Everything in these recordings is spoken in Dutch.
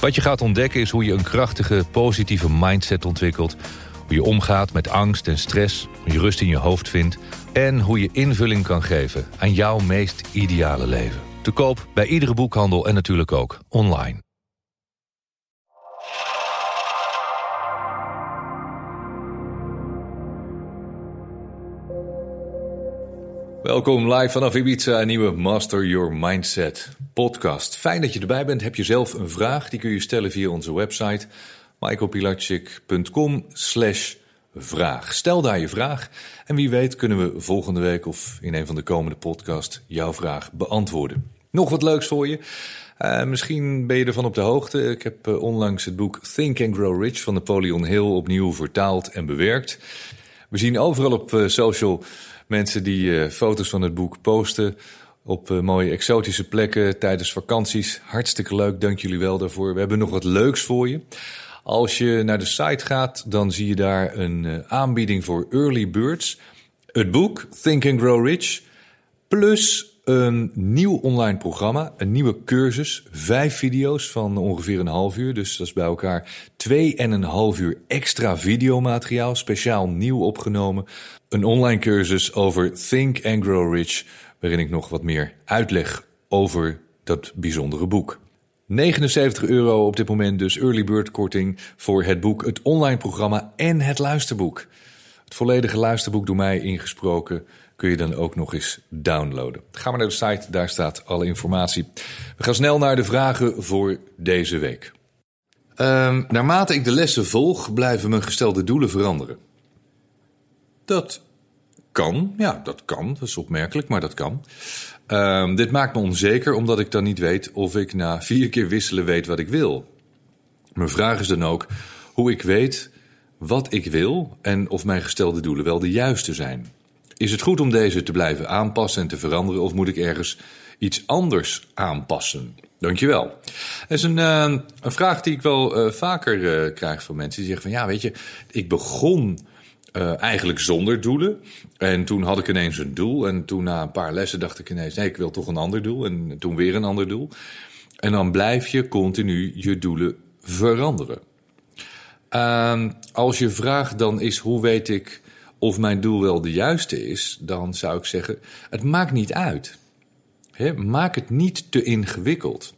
Wat je gaat ontdekken is hoe je een krachtige, positieve mindset ontwikkelt. Hoe je omgaat met angst en stress, hoe je rust in je hoofd vindt... en hoe je invulling kan geven aan jouw meest ideale leven. Te koop bij iedere boekhandel en natuurlijk ook online. Welkom live vanaf Ibiza, een nieuwe Master Your Mindset podcast. Fijn dat je erbij bent. Heb je zelf een vraag? Die kun je stellen via onze website michaelpilatschik.com slash vraag. Stel daar je vraag en wie weet kunnen we volgende week of in een van de komende podcasts jouw vraag beantwoorden. Nog wat leuks voor je. Uh, misschien ben je ervan op de hoogte. Ik heb uh, onlangs het boek Think and Grow Rich van Napoleon Hill opnieuw vertaald en bewerkt. We zien overal op uh, social mensen die foto's van het boek posten op mooie exotische plekken tijdens vakanties. Hartstikke leuk, dank jullie wel daarvoor. We hebben nog wat leuks voor je. Als je naar de site gaat, dan zie je daar een aanbieding voor early birds. Het boek Think and Grow Rich plus een nieuw online programma, een nieuwe cursus, vijf video's van ongeveer een half uur. Dus dat is bij elkaar twee en een half uur extra videomateriaal, speciaal nieuw opgenomen. Een online cursus over Think and Grow Rich, waarin ik nog wat meer uitleg over dat bijzondere boek. 79 euro op dit moment dus early bird korting voor het boek, het online programma en het luisterboek. Het volledige luisterboek door mij ingesproken kun je dan ook nog eens downloaden. Ga maar naar de site, daar staat alle informatie. We gaan snel naar de vragen voor deze week. Um, naarmate ik de lessen volg, blijven mijn gestelde doelen veranderen. Dat kan, ja, dat kan. Dat is opmerkelijk, maar dat kan. Um, dit maakt me onzeker, omdat ik dan niet weet of ik na vier keer wisselen weet wat ik wil. Mijn vraag is dan ook hoe ik weet wat ik wil en of mijn gestelde doelen wel de juiste zijn. Is het goed om deze te blijven aanpassen en te veranderen, of moet ik ergens iets anders aanpassen? Dankjewel. Dat is een, uh, een vraag die ik wel uh, vaker uh, krijg van mensen die zeggen van ja, weet je, ik begon eigenlijk zonder doelen. En toen had ik ineens een doel. En toen na een paar lessen dacht ik ineens, nee, ik wil toch een ander doel. En toen weer een ander doel. En dan blijf je continu je doelen veranderen. Ehm, als je vraagt dan is, hoe weet ik of mijn doel wel de juiste is, dan zou ik zeggen: het maakt niet uit. maak het niet te ingewikkeld.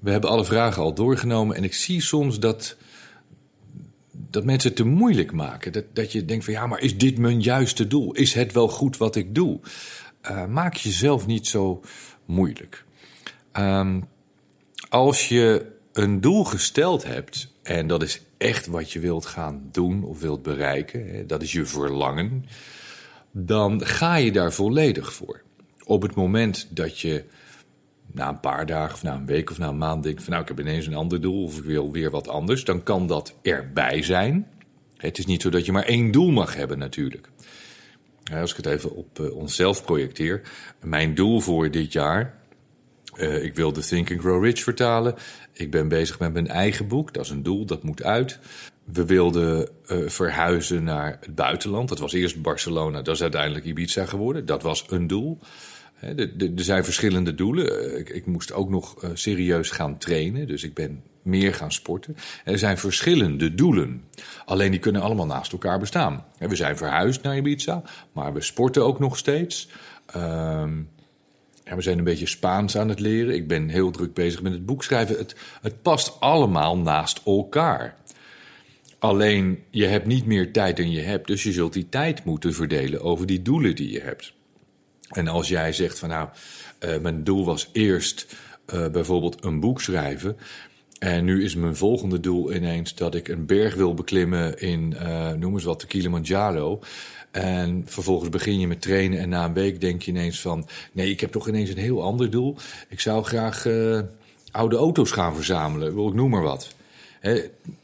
We hebben alle vragen al doorgenomen en ik zie soms dat, dat mensen het te moeilijk maken. Dat, dat je denkt van ja, maar is dit mijn juiste doel? Is het wel goed wat ik doe? Uh, maak jezelf niet zo moeilijk. Um, als je een doel gesteld hebt en dat is echt wat je wilt gaan doen of wilt bereiken, dat is je verlangen, dan ga je daar volledig voor. Op het moment dat je na een paar dagen of na een week of na een maand denkt van nou ik heb ineens een ander doel of ik wil weer wat anders, dan kan dat erbij zijn. Het is niet zo dat je maar één doel mag hebben natuurlijk. Als ik het even op eh, onszelf projecteer, mijn doel voor dit jaar uh, ik wil de Think and Grow Rich vertalen. Ik ben bezig met mijn eigen boek. Dat is een doel, dat moet uit. We wilden uh, verhuizen naar het buitenland. Dat was eerst Barcelona, dat is uiteindelijk Ibiza geworden. Dat was een doel. Er zijn verschillende doelen. Eh, ik, moest ook nog uh, serieus gaan trainen, dus ik ben meer gaan sporten. Er zijn verschillende doelen. Alleen die kunnen allemaal naast elkaar bestaan. We zijn verhuisd naar Ibiza, maar we sporten ook nog steeds. Ja, we zijn een beetje Spaans aan het leren. Ik ben heel druk bezig met het boek schrijven. Het, het past allemaal naast elkaar. Alleen je hebt niet meer tijd dan je hebt, dus je zult die tijd moeten verdelen over die doelen die je hebt. En als jij zegt van nou, uh, mijn doel was eerst uh, bijvoorbeeld een boek schrijven. En nu is mijn volgende doel ineens dat ik een berg wil beklimmen in, uh, noem eens wat, de Kilimanjaro. En vervolgens begin je met trainen en na een week denk je ineens van... nee, ik heb toch ineens een heel ander doel. Ik zou graag oude auto's gaan verzamelen. Ik noem maar wat.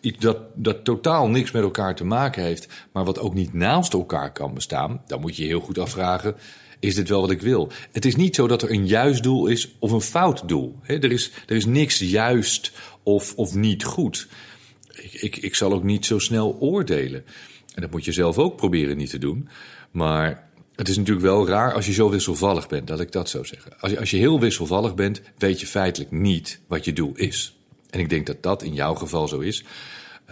Iets dat, dat totaal niks met elkaar te maken heeft, maar wat ook niet naast elkaar kan bestaan, dan moet je heel goed afvragen: is dit wel wat ik wil? Het is niet zo dat er een juist doel is of een fout doel. Hè, er, is, er is niks juist of, of niet goed. Ik, ik, ik zal ook niet zo snel oordelen. En dat moet je zelf ook proberen niet te doen. Maar het is natuurlijk wel raar als je zo wisselvallig bent, dat ik dat zo zeggen. Als je, als je heel wisselvallig bent, weet je feitelijk niet wat je doel is. En ik denk dat dat in jouw geval zo is.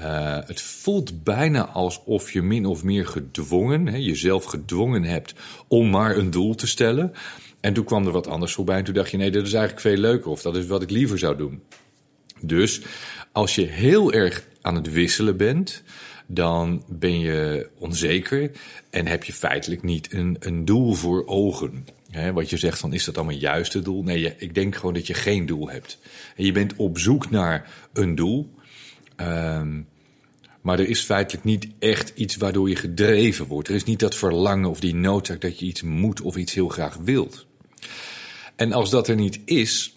Uh, het voelt bijna alsof je min of meer gedwongen, hè, jezelf gedwongen hebt om maar een doel te stellen. En toen kwam er wat anders voorbij en toen dacht je, nee, dat is eigenlijk veel leuker of dat is wat ik liever zou doen. Dus als je heel erg aan het wisselen bent, dan ben je onzeker en heb je feitelijk niet een, een doel voor ogen. Wat je zegt van is dat dan een juiste doel? Nee, ik denk gewoon dat je geen doel hebt. En je bent op zoek naar een doel. Um, maar er is feitelijk niet echt iets waardoor je gedreven wordt. Er is niet dat verlangen of die noodzaak dat je iets moet of iets heel graag wilt. En als dat er niet is,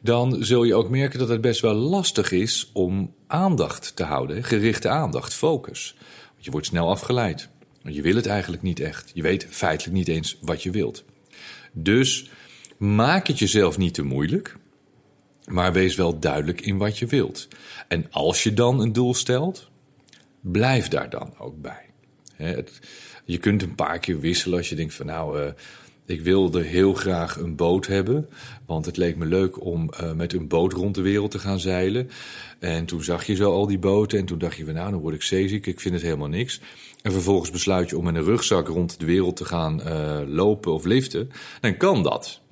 dan zul je ook merken dat het best wel lastig is om aandacht te houden, gerichte aandacht, focus. Want je wordt snel afgeleid. Je wil het eigenlijk niet echt. Je weet feitelijk niet eens wat je wilt. Dus maak het jezelf niet te moeilijk, maar wees wel duidelijk in wat je wilt. En als je dan een doel stelt, blijf daar dan ook bij. Het, je kunt een paar keer wisselen als je denkt van nou, uh, ik wilde heel graag een boot hebben. Want het leek me leuk om uh, met een boot rond de wereld te gaan zeilen. En toen zag je zo al die boten. En toen dacht je van nou, dan word ik zeeziek. Ik vind het helemaal niks. En vervolgens besluit je om met een rugzak rond de wereld te gaan uh, lopen of liften. Dan kan dat.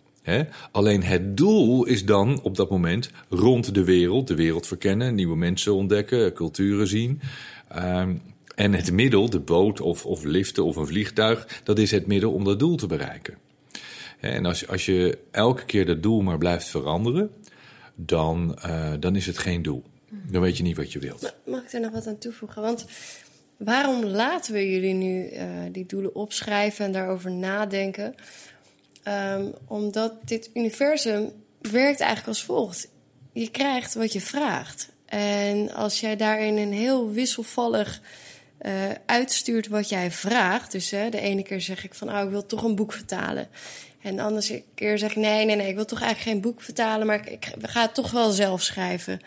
Alleen het doel is dan op dat moment rond de wereld, de wereld verkennen, nieuwe mensen ontdekken, culturen zien. Um, en het middel, de boot of, of liften of een vliegtuig, dat is het middel om dat doel te bereiken. En als, als je elke keer dat doel maar blijft veranderen, dan, uh, dan is het geen doel. Dan weet je niet wat je wilt. Mag ik er nog wat aan toevoegen? Want waarom laten we jullie nu uh, die doelen opschrijven en daarover nadenken? Um, omdat dit universum werkt eigenlijk als volgt. Je krijgt wat je vraagt. En als jij daarin een heel wisselvallig uh, uitstuurt wat jij vraagt. Dus de ene keer zeg ik van, oh, ik wil toch een boek vertalen. En de andere keer zeg ik, nee, nee, nee, ik wil toch eigenlijk geen boek vertalen, maar ik, ik ga het toch wel zelf schrijven.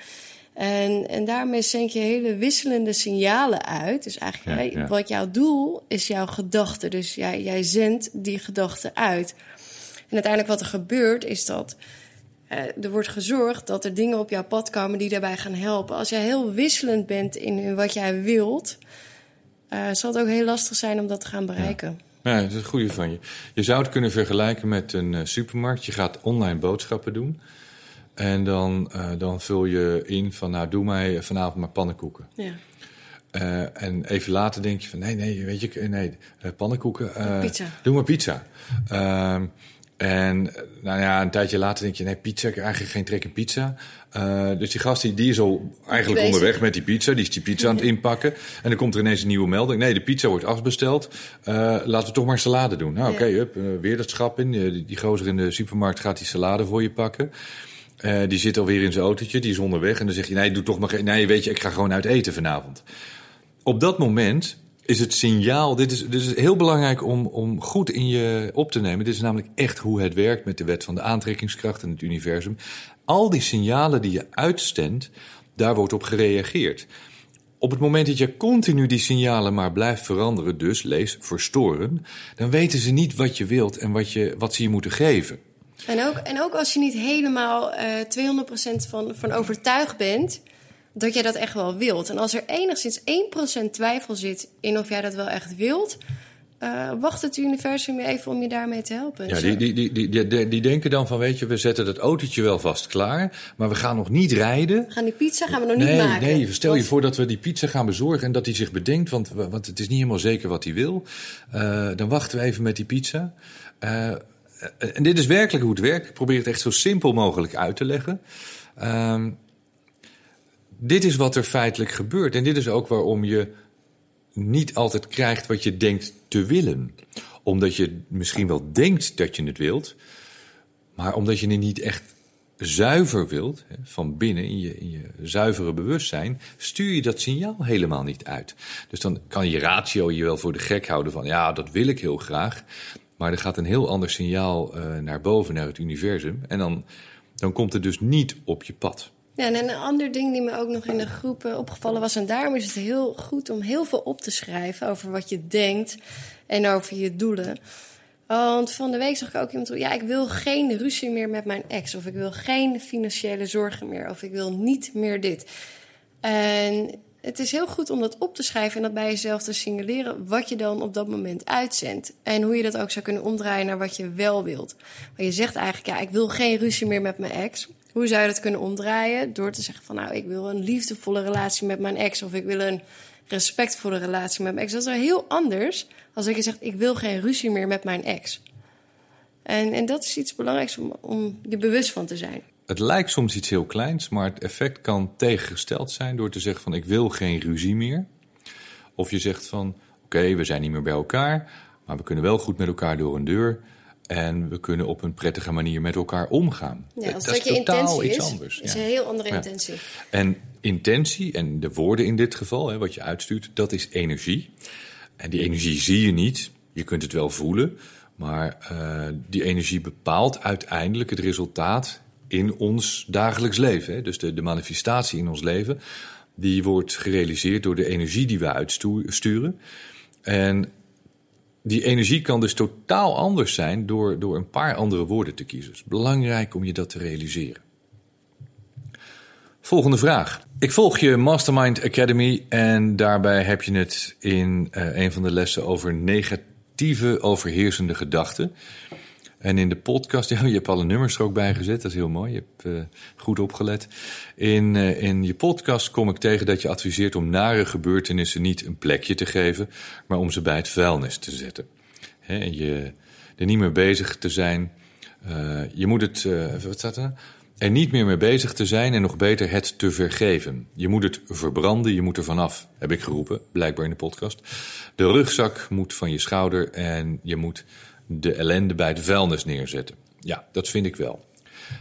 En, en daarmee zend je hele wisselende signalen uit. Dus eigenlijk, ja, ja. wat jouw doel is, jouw gedachte. Dus jij, jij zendt die gedachte uit. En uiteindelijk wat er gebeurt, is dat er wordt gezorgd dat er dingen op jouw pad komen die daarbij gaan helpen. Als jij heel wisselend bent in wat jij wilt, uh, zal het ook heel lastig zijn om dat te gaan bereiken. Ja. ja dat is een goede van je. Je zou het kunnen vergelijken met een uh, supermarkt. Je gaat online boodschappen doen. En dan, uh, dan vul je in van, nou, doe mij vanavond maar pannenkoeken. Ja. Uh, en even later denk je van, nee, nee, weet je, nee, pannenkoeken. Uh, pizza. Doe maar pizza. Uh, en nou ja, een tijdje later denk je, nee, pizza, ik heb eigenlijk geen trek in pizza. Uh, dus die gast die, die is al eigenlijk onderweg met die pizza. Die is die pizza aan het inpakken. En dan komt er ineens een nieuwe melding. Nee, de pizza wordt afbesteld. Uh, laten we toch maar salade doen. Nou, oké, okay, uh, weer dat schap in. Die, die gozer in de supermarkt gaat die salade voor je pakken. Die zit alweer in zijn autootje, die is onderweg. En dan zeg je, nee, doe toch maar geen... Nee, weet je, ik ga gewoon uit eten vanavond. Op dat moment is het signaal. Dit is, is heel belangrijk om, om goed in je op te nemen. Dit is namelijk echt hoe het werkt met de wet van de aantrekkingskracht en het universum. Al die signalen die je uitstendt, daar wordt op gereageerd. Op het moment dat je continu die signalen maar blijft veranderen, dus lees verstoren, dan weten ze niet wat je wilt en wat, je, wat ze je moeten geven. En ook, en ook als je niet helemaal uh, 200% van, van overtuigd bent, dat jij dat echt wel wilt. En als er enigszins 1% twijfel zit in of jij dat wel echt wilt, uh, wacht het universum even om je daarmee te helpen. Ja, die, die, die, die, die, denken dan van, weet je, we zetten dat autootje wel vast klaar, maar we gaan nog niet rijden. Gaan die pizza gaan we nog nee, niet maken. Nee, stel want... je voor dat we die pizza gaan bezorgen en dat hij zich bedenkt, want, want het is niet helemaal zeker wat hij wil. Uh, dan wachten we even met die pizza. Uh, en dit is werkelijk hoe het werkt. Ik probeer het echt zo simpel mogelijk uit te leggen. Uh, dit is wat er feitelijk gebeurt. En dit is ook waarom je niet altijd krijgt wat je denkt te willen. Omdat je misschien wel denkt dat je het wilt, maar omdat je het niet echt zuiver wilt, van binnen in je, in je zuivere bewustzijn, stuur je dat signaal helemaal niet uit. Dus dan kan je ratio je wel voor de gek houden van ja, dat wil ik heel graag. Maar er gaat een heel ander signaal uh, naar boven, naar het universum. En dan, dan komt het dus niet op je pad. Ja, en een ander ding die me ook nog in de groep opgevallen was, en daarom is het heel goed om heel veel op te schrijven over wat je denkt en over je doelen. Want van de week zag ik ook iemand ja, ik wil geen ruzie meer met mijn ex. Of ik wil geen financiële zorgen meer. Of ik wil niet meer dit. En het is heel goed om dat op te schrijven en dat bij jezelf te signaleren wat je dan op dat moment uitzendt. En hoe je dat ook zou kunnen omdraaien naar wat je wel wilt. Want je zegt eigenlijk, ja, ik wil geen ruzie meer met mijn ex. Hoe zou je dat kunnen omdraaien? Door te zeggen van, nou, ik wil een liefdevolle relatie met mijn ex. Of ik wil een respectvolle relatie met mijn ex. Dat is wel heel anders als ik je zegt, ik wil geen ruzie meer met mijn ex. En, en dat is iets belangrijks om, om je bewust van te zijn. Het lijkt soms iets heel kleins, maar het effect kan tegengesteld zijn door te zeggen van ik wil geen ruzie meer. Of je zegt van oké, we zijn niet meer bij elkaar, maar we kunnen wel goed met elkaar door een deur. En we kunnen op een prettige manier met elkaar omgaan. Ja, als dat, is totaal iets is, anders. is een heel andere intentie. En intentie, en de woorden in dit geval, hè, wat je uitstuurt, dat is energie. En die energie zie je niet. Je kunt het wel voelen. Maar uh, die energie bepaalt uiteindelijk het resultaat in ons dagelijks leven. Hè? Dus de, de manifestatie in ons leven, die wordt gerealiseerd door de energie die we uitsturen. En die energie kan dus totaal anders zijn door, door een paar andere woorden te kiezen. Het is belangrijk om je dat te realiseren. Volgende vraag. Ik volg je Mastermind Academy en daarbij heb je het in uh, een van de lessen over negatieve overheersende gedachten. En in de podcast, je hebt alle nummers er ook bij gezet, dat is heel mooi, je hebt uh, goed opgelet. In, uh, in je podcast kom ik tegen dat je adviseert om nare gebeurtenissen niet een plekje te geven, maar om ze bij het vuilnis te zetten. He, je er niet meer bezig te zijn. je moet het, wat staat er? er niet meer mee bezig te zijn en nog beter het te vergeven. Je moet het verbranden, je moet er vanaf, heb ik geroepen, blijkbaar in de podcast. De rugzak moet van je schouder en je moet de ellende bij de vuilnis neerzetten. Ja, dat vind ik wel.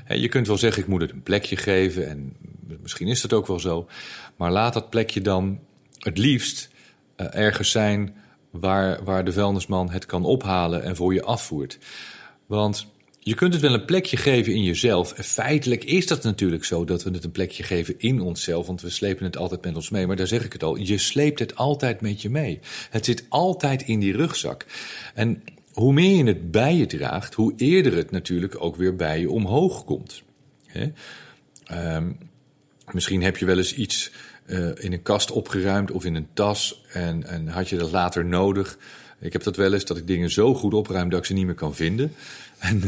Je kunt wel zeggen, ik moet het een plekje geven en misschien is dat ook wel zo. Maar laat dat plekje dan het liefst uh, ergens zijn waar, waar de vuilnisman het kan ophalen en voor je afvoert. Want je kunt het wel een plekje geven in jezelf. En feitelijk is dat natuurlijk zo dat we het een plekje geven in onszelf, want we slepen het altijd met ons mee. Maar daar zeg ik het al, je sleept het altijd met je mee. Het zit altijd in die rugzak. En hoe meer je het bij je draagt, hoe eerder het natuurlijk ook weer bij je omhoog komt. Um, misschien heb je wel eens iets uh, in een kast opgeruimd of in een tas en, en had je dat later nodig. Ik heb dat wel eens dat ik dingen zo goed opruim dat ik ze niet meer kan vinden. En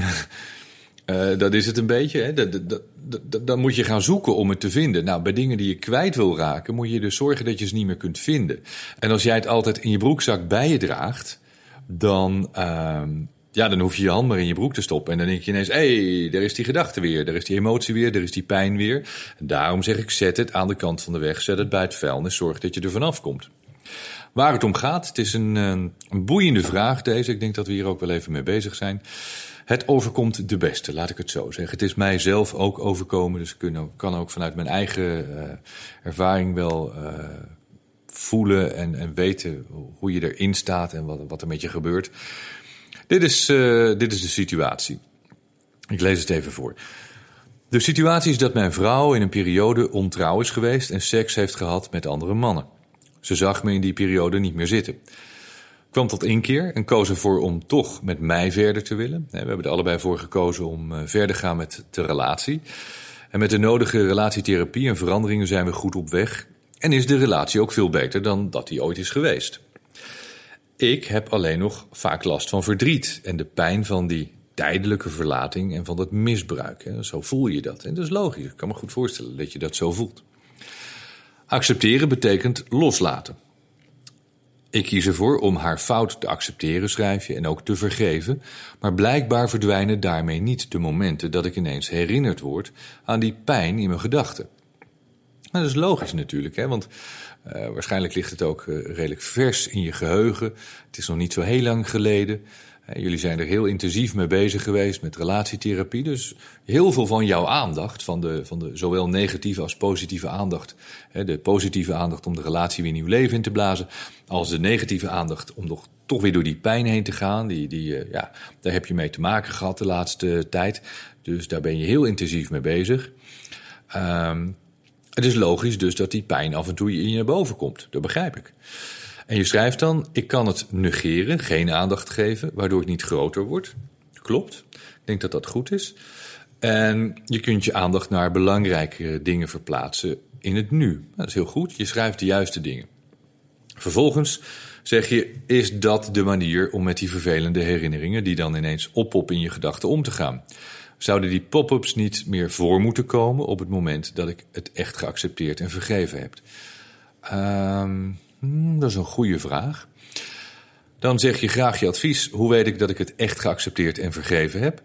uh, dat is het een beetje. Hè? Dat, dat, dan moet je gaan zoeken om het te vinden. Nou, bij dingen die je kwijt wil raken, moet je dus zorgen dat je ze niet meer kunt vinden. En als jij het altijd in je broekzak bij je draagt, dan, uh, ja, dan hoef je je hand maar in je broek te stoppen. En dan denk je ineens, hé, hey, daar is die gedachte weer, daar is die emotie weer, daar is die pijn weer. En daarom zeg ik, zet het aan de kant van de weg, zet het bij het vuilnis, zorg dat je er vanaf komt. Waar het om gaat, het is een, een boeiende vraag deze. Ik denk dat we hier ook wel even mee bezig zijn. Het overkomt de beste, laat ik het zo zeggen. Het is mij zelf ook overkomen, dus ik kan ook vanuit mijn eigen uh, ervaring wel uh, voelen en, en, weten hoe je erin staat en wat, wat er met je gebeurt. Dit is, uh, dit is de situatie. Ik lees het even voor. De situatie is dat mijn vrouw in een periode ontrouw is geweest en seks heeft gehad met andere mannen. Ze zag me in die periode niet meer zitten kwam tot inkeer en koos ervoor om toch met mij verder te willen. We hebben er allebei voor gekozen om eh, verder te gaan met de relatie. En met de nodige relatietherapie en veranderingen zijn we goed op weg. En is de relatie ook veel beter dan dat die ooit is geweest. Ik heb alleen nog vaak last van verdriet en de pijn van die tijdelijke verlating en van dat misbruik. Zo voel je dat. En dat is logisch. Ik kan me goed voorstellen dat je dat zo voelt. Accepteren betekent loslaten. Ik kies ervoor om haar fout te accepteren, schrijf je, en ook te vergeven, maar blijkbaar verdwijnen daarmee niet de momenten dat ik ineens herinnerd word aan die pijn in mijn gedachten. Dat is logisch natuurlijk, hè, want uh, waarschijnlijk ligt het ook uh, redelijk vers in je geheugen. Het is nog niet zo heel lang geleden. Jullie zijn er heel intensief mee bezig geweest met relatietherapie. Dus heel veel van jouw aandacht, van de, van de zowel negatieve als positieve aandacht. De positieve aandacht om de relatie weer nieuw leven in te blazen. Als de negatieve aandacht om nog toch weer door die pijn heen te gaan. Die, die, eh, ja, daar heb je mee te maken gehad de laatste tijd. Dus daar ben je heel intensief mee bezig. Um, het is logisch dus dat die pijn af en toe in je naar boven komt. Dat begrijp ik. En je schrijft dan: Ik kan het negeren, geen aandacht geven, waardoor het niet groter wordt. Klopt. Ik denk dat dat goed is. En je kunt je aandacht naar belangrijke dingen verplaatsen in het nu. Dat is heel goed. Je schrijft de juiste dingen. Vervolgens zeg je: Is dat de manier om met die vervelende herinneringen, die dan ineens oppoppen in je gedachten, om te gaan? Zouden die pop-ups niet meer voor moeten komen op het moment dat ik het echt geaccepteerd en vergeven heb? Um, Hmm, dat is een goede vraag. Dan zeg je graag je advies. Hoe weet ik dat ik het echt geaccepteerd en vergeven heb?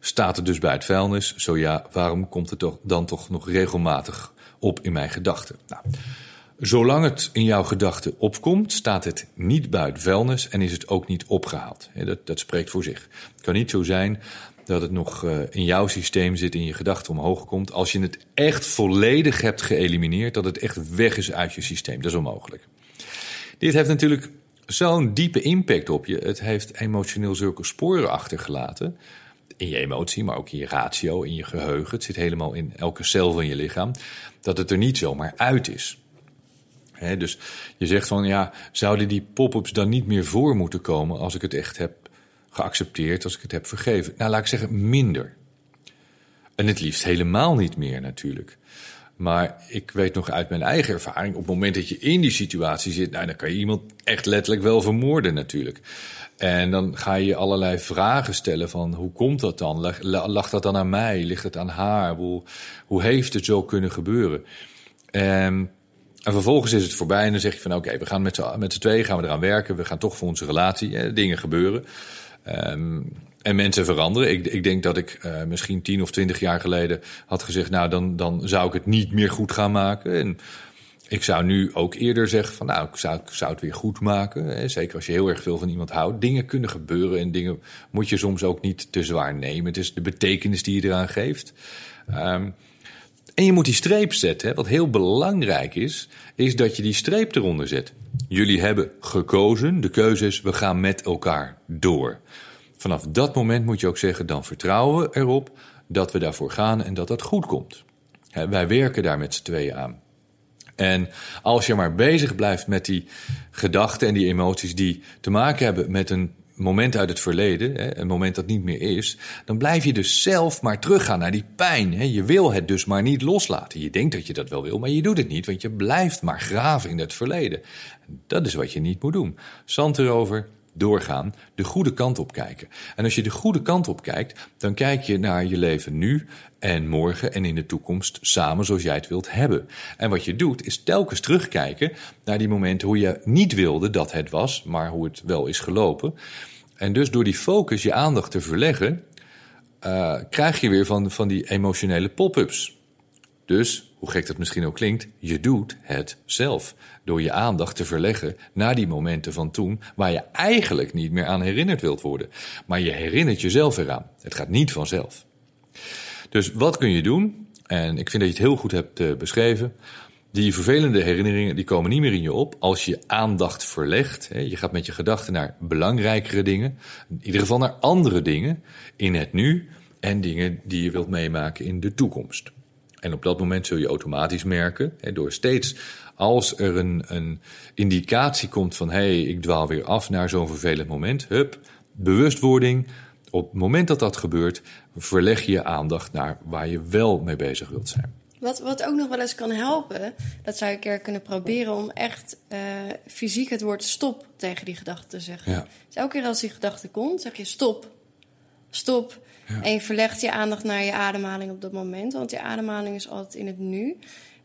Staat het dus bij het vuilnis? Zo ja, waarom komt het dan toch nog regelmatig op in mijn gedachten? Nou, zolang het in jouw gedachten opkomt, staat het niet buiten vuilnis en is het ook niet opgehaald. Dat, dat spreekt voor zich. Het kan niet zo zijn dat het nog uh, in jouw systeem zit, in je gedachten omhoog komt. Als je het echt volledig hebt geëlimineerd, dat het echt weg is uit je systeem. Dat is onmogelijk. Dit heeft natuurlijk zo'n diepe impact op je. Het heeft emotioneel zulke sporen achtergelaten. In je emotie, maar ook in je ratio, in je geheugen. Het zit helemaal in elke cel van je lichaam. Dat het er niet zomaar uit is. dus je zegt van ja, zouden die pop-ups dan niet meer voor moeten komen als ik het echt heb geaccepteerd, als ik het heb vergeven? Nou, laat ik zeggen, minder. En het liefst helemaal niet meer natuurlijk. Maar ik weet nog uit mijn eigen ervaring, op het moment dat je in die situatie zit, nou, dan kan je iemand echt letterlijk wel vermoorden natuurlijk. En dan ga je allerlei vragen stellen van hoe komt dat dan? Lag, dat dan aan mij? Ligt het aan haar? Hoe, hoe heeft het zo kunnen gebeuren? En, en vervolgens is het voorbij en dan zeg je van oké, we gaan met z'n, tweeën gaan we eraan werken. We gaan toch voor onze relatie, dingen gebeuren. Um, en mensen veranderen. Ik, ik denk dat ik uh, misschien tien of twintig jaar geleden had gezegd: Nou, dan, dan zou ik het niet meer goed gaan maken. En ik zou nu ook eerder zeggen: van nou, ik zou, ik zou het weer goed maken. Hè? Zeker als je heel erg veel van iemand houdt. Dingen kunnen gebeuren en dingen moet je soms ook niet te zwaar nemen. Het is de betekenis die je eraan geeft. Um, en je moet die streep zetten. Hè? Wat heel belangrijk is, is dat je die streep eronder zet. Jullie hebben gekozen. De keuze is: we gaan met elkaar door. Vanaf dat moment moet je ook zeggen, dan vertrouwen we erop dat we daarvoor gaan en dat dat goed komt. wij werken daar met z'n tweeën aan. En als je maar bezig blijft met die gedachten en die emoties die te maken hebben met een moment uit het verleden, een moment dat niet meer is, dan blijf je dus zelf maar teruggaan naar die pijn. Je wil het dus maar niet loslaten. Je denkt dat je dat wel wil, maar je doet het niet, want je blijft maar graven in het verleden. Dat is wat je niet moet doen. Zand erover, doorgaan, de goede kant op kijken. En als je de goede kant op kijkt, dan kijk je naar je leven nu en morgen en in de toekomst samen zoals jij het wilt hebben. En wat je doet, is telkens terugkijken naar die momenten hoe je niet wilde dat het was, maar hoe het wel is gelopen. En dus door die focus je aandacht te verleggen, uh, krijg je weer van, van die emotionele pop-ups. Dus, hoe gek dat misschien ook klinkt, je doet het zelf. Door je aandacht te verleggen naar die momenten van toen, waar je eigenlijk niet meer aan herinnerd wilt worden. Maar je herinnert jezelf eraan. Het gaat niet vanzelf. Dus wat kun je doen? En ik vind dat je het heel goed hebt uh, beschreven. Die vervelende herinneringen die komen niet meer in je op als je aandacht verlegt. Je gaat met je gedachten naar belangrijkere dingen. In ieder geval naar andere dingen in het nu. En dingen die je wilt meemaken in de toekomst. En op dat moment zul je automatisch merken, hè, door steeds als er een, een indicatie komt van hé, hey, ik dwaal weer af naar zo'n vervelend moment, hup, bewustwording. Op het moment dat dat gebeurt, verleg je je aandacht naar waar je wel mee bezig wilt zijn. Wat, wat ook nog wel eens kan helpen, dat zou ik een keer kunnen proberen om echt uh, fysiek het woord stop tegen die gedachte te zeggen. Ja. Dus elke keer als die gedachte komt, zeg je stop, stop. En je verlegt je aandacht naar je ademhaling op dat moment. Want je ademhaling is altijd in het nu.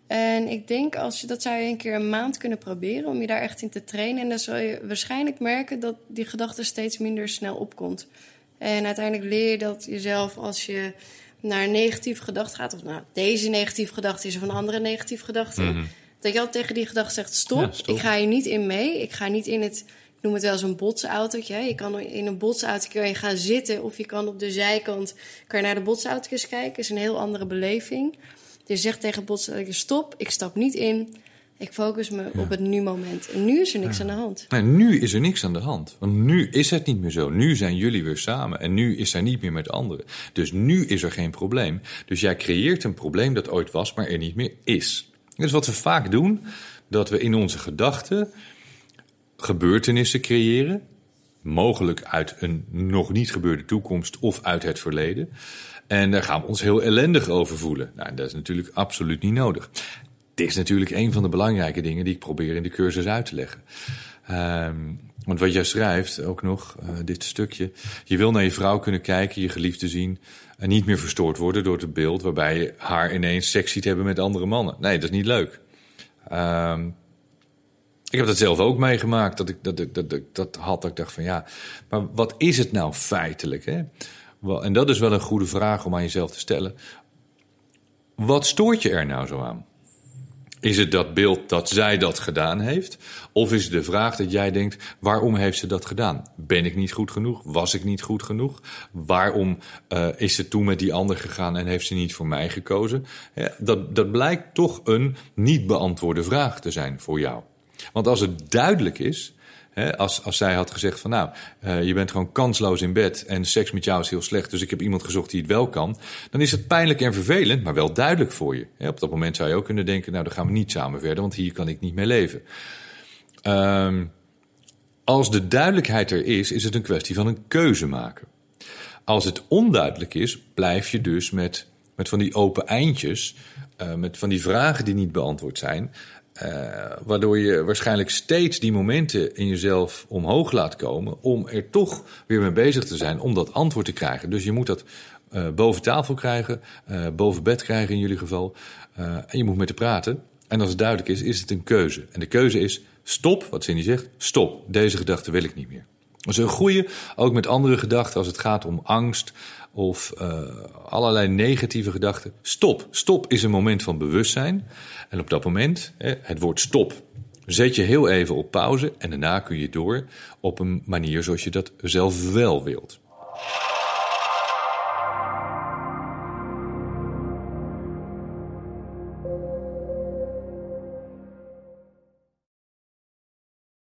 En ik denk, als je, dat zou je een keer een maand kunnen proberen om je daar echt in te trainen. En dan zul je waarschijnlijk merken dat die gedachte steeds minder snel opkomt. En uiteindelijk leer je dat jezelf als je naar een negatieve gedachte gaat. Of nou, deze negatieve gedachte is of een andere negatieve gedachte. Mhm. Dat je altijd tegen die gedachte zegt: stop, ik ga hier niet in mee. Ik ga niet in het noem het wel eens een botsautootje. Je kan in een botsauto je gaan zitten of je kan op de zijkant kan je naar de botsauto's kijken. Dat is een heel andere beleving. Je zegt tegen botsautootje stop, ik stap niet in. Ik focus me op het nu-moment. En nu is er niks aan de hand. Nee, nu is er niks aan de hand. Want nu is het niet meer zo. Nu zijn jullie weer samen. En nu is zij niet meer met anderen. Dus nu is er geen probleem. Dus jij creëert een probleem dat ooit was, maar er niet meer is. Dus wat we vaak doen, dat we in onze gedachten gebeurtenissen creëren. Mogelijk uit een nog niet gebeurde toekomst of uit het verleden. En daar gaan we ons heel ellendig over voelen. Nou, dat is natuurlijk absoluut niet nodig. Dit is natuurlijk een van de belangrijke dingen die ik probeer in de cursus uit te leggen. Um, want wat jij schrijft, ook nog, uh, dit stukje. Je wil naar je vrouw kunnen kijken, je geliefde zien. En niet meer verstoord worden door het beeld waarbij je haar ineens seks ziet hebben met andere mannen. Nee, dat is niet leuk. Um, ik heb dat zelf ook meegemaakt, dat ik dat, dat, dat, dat had. Dat ik dacht van ja, maar wat is het nou feitelijk? Hè? En dat is wel een goede vraag om aan jezelf te stellen. Wat stoort je er nou zo aan? Is het dat beeld dat zij dat gedaan heeft? Of is het de vraag dat jij denkt: waarom heeft ze dat gedaan? Ben ik niet goed genoeg? Was ik niet goed genoeg? Waarom uh, is ze toen met die ander gegaan en heeft ze niet voor mij gekozen? Dat, dat blijkt toch een niet beantwoorde vraag te zijn voor jou. Want als het duidelijk is, hè, als, als zij had gezegd van nou, uh, je bent gewoon kansloos in bed en seks met jou is heel slecht, dus ik heb iemand gezocht die het wel kan, dan is het pijnlijk en vervelend, maar wel duidelijk voor je. Hè, op dat moment zou je ook kunnen denken, nou dan gaan we niet samen verder, want hier kan ik niet mee leven. Um, als de duidelijkheid er is, is het een kwestie van een keuze maken. Als het onduidelijk is, blijf je dus met, met van die open eindjes, uh, met van die vragen die niet beantwoord zijn, uh, waardoor je waarschijnlijk steeds die momenten in jezelf omhoog laat komen. om er toch weer mee bezig te zijn om dat antwoord te krijgen. Dus je moet dat uh, boven tafel krijgen, uh, boven bed krijgen in jullie geval. en je moet met te praten. En als het duidelijk is, is het een keuze. En de keuze is: stop, wat Cindy zegt, stop. Deze gedachte wil ik niet meer. Een goede, ook met andere gedachten als het gaat om angst of uh, allerlei negatieve gedachten. Stop. Stop is een moment van bewustzijn. En op dat moment, het woord stop, zet je heel even op pauze en daarna kun je door op een manier zoals je dat zelf wel wilt.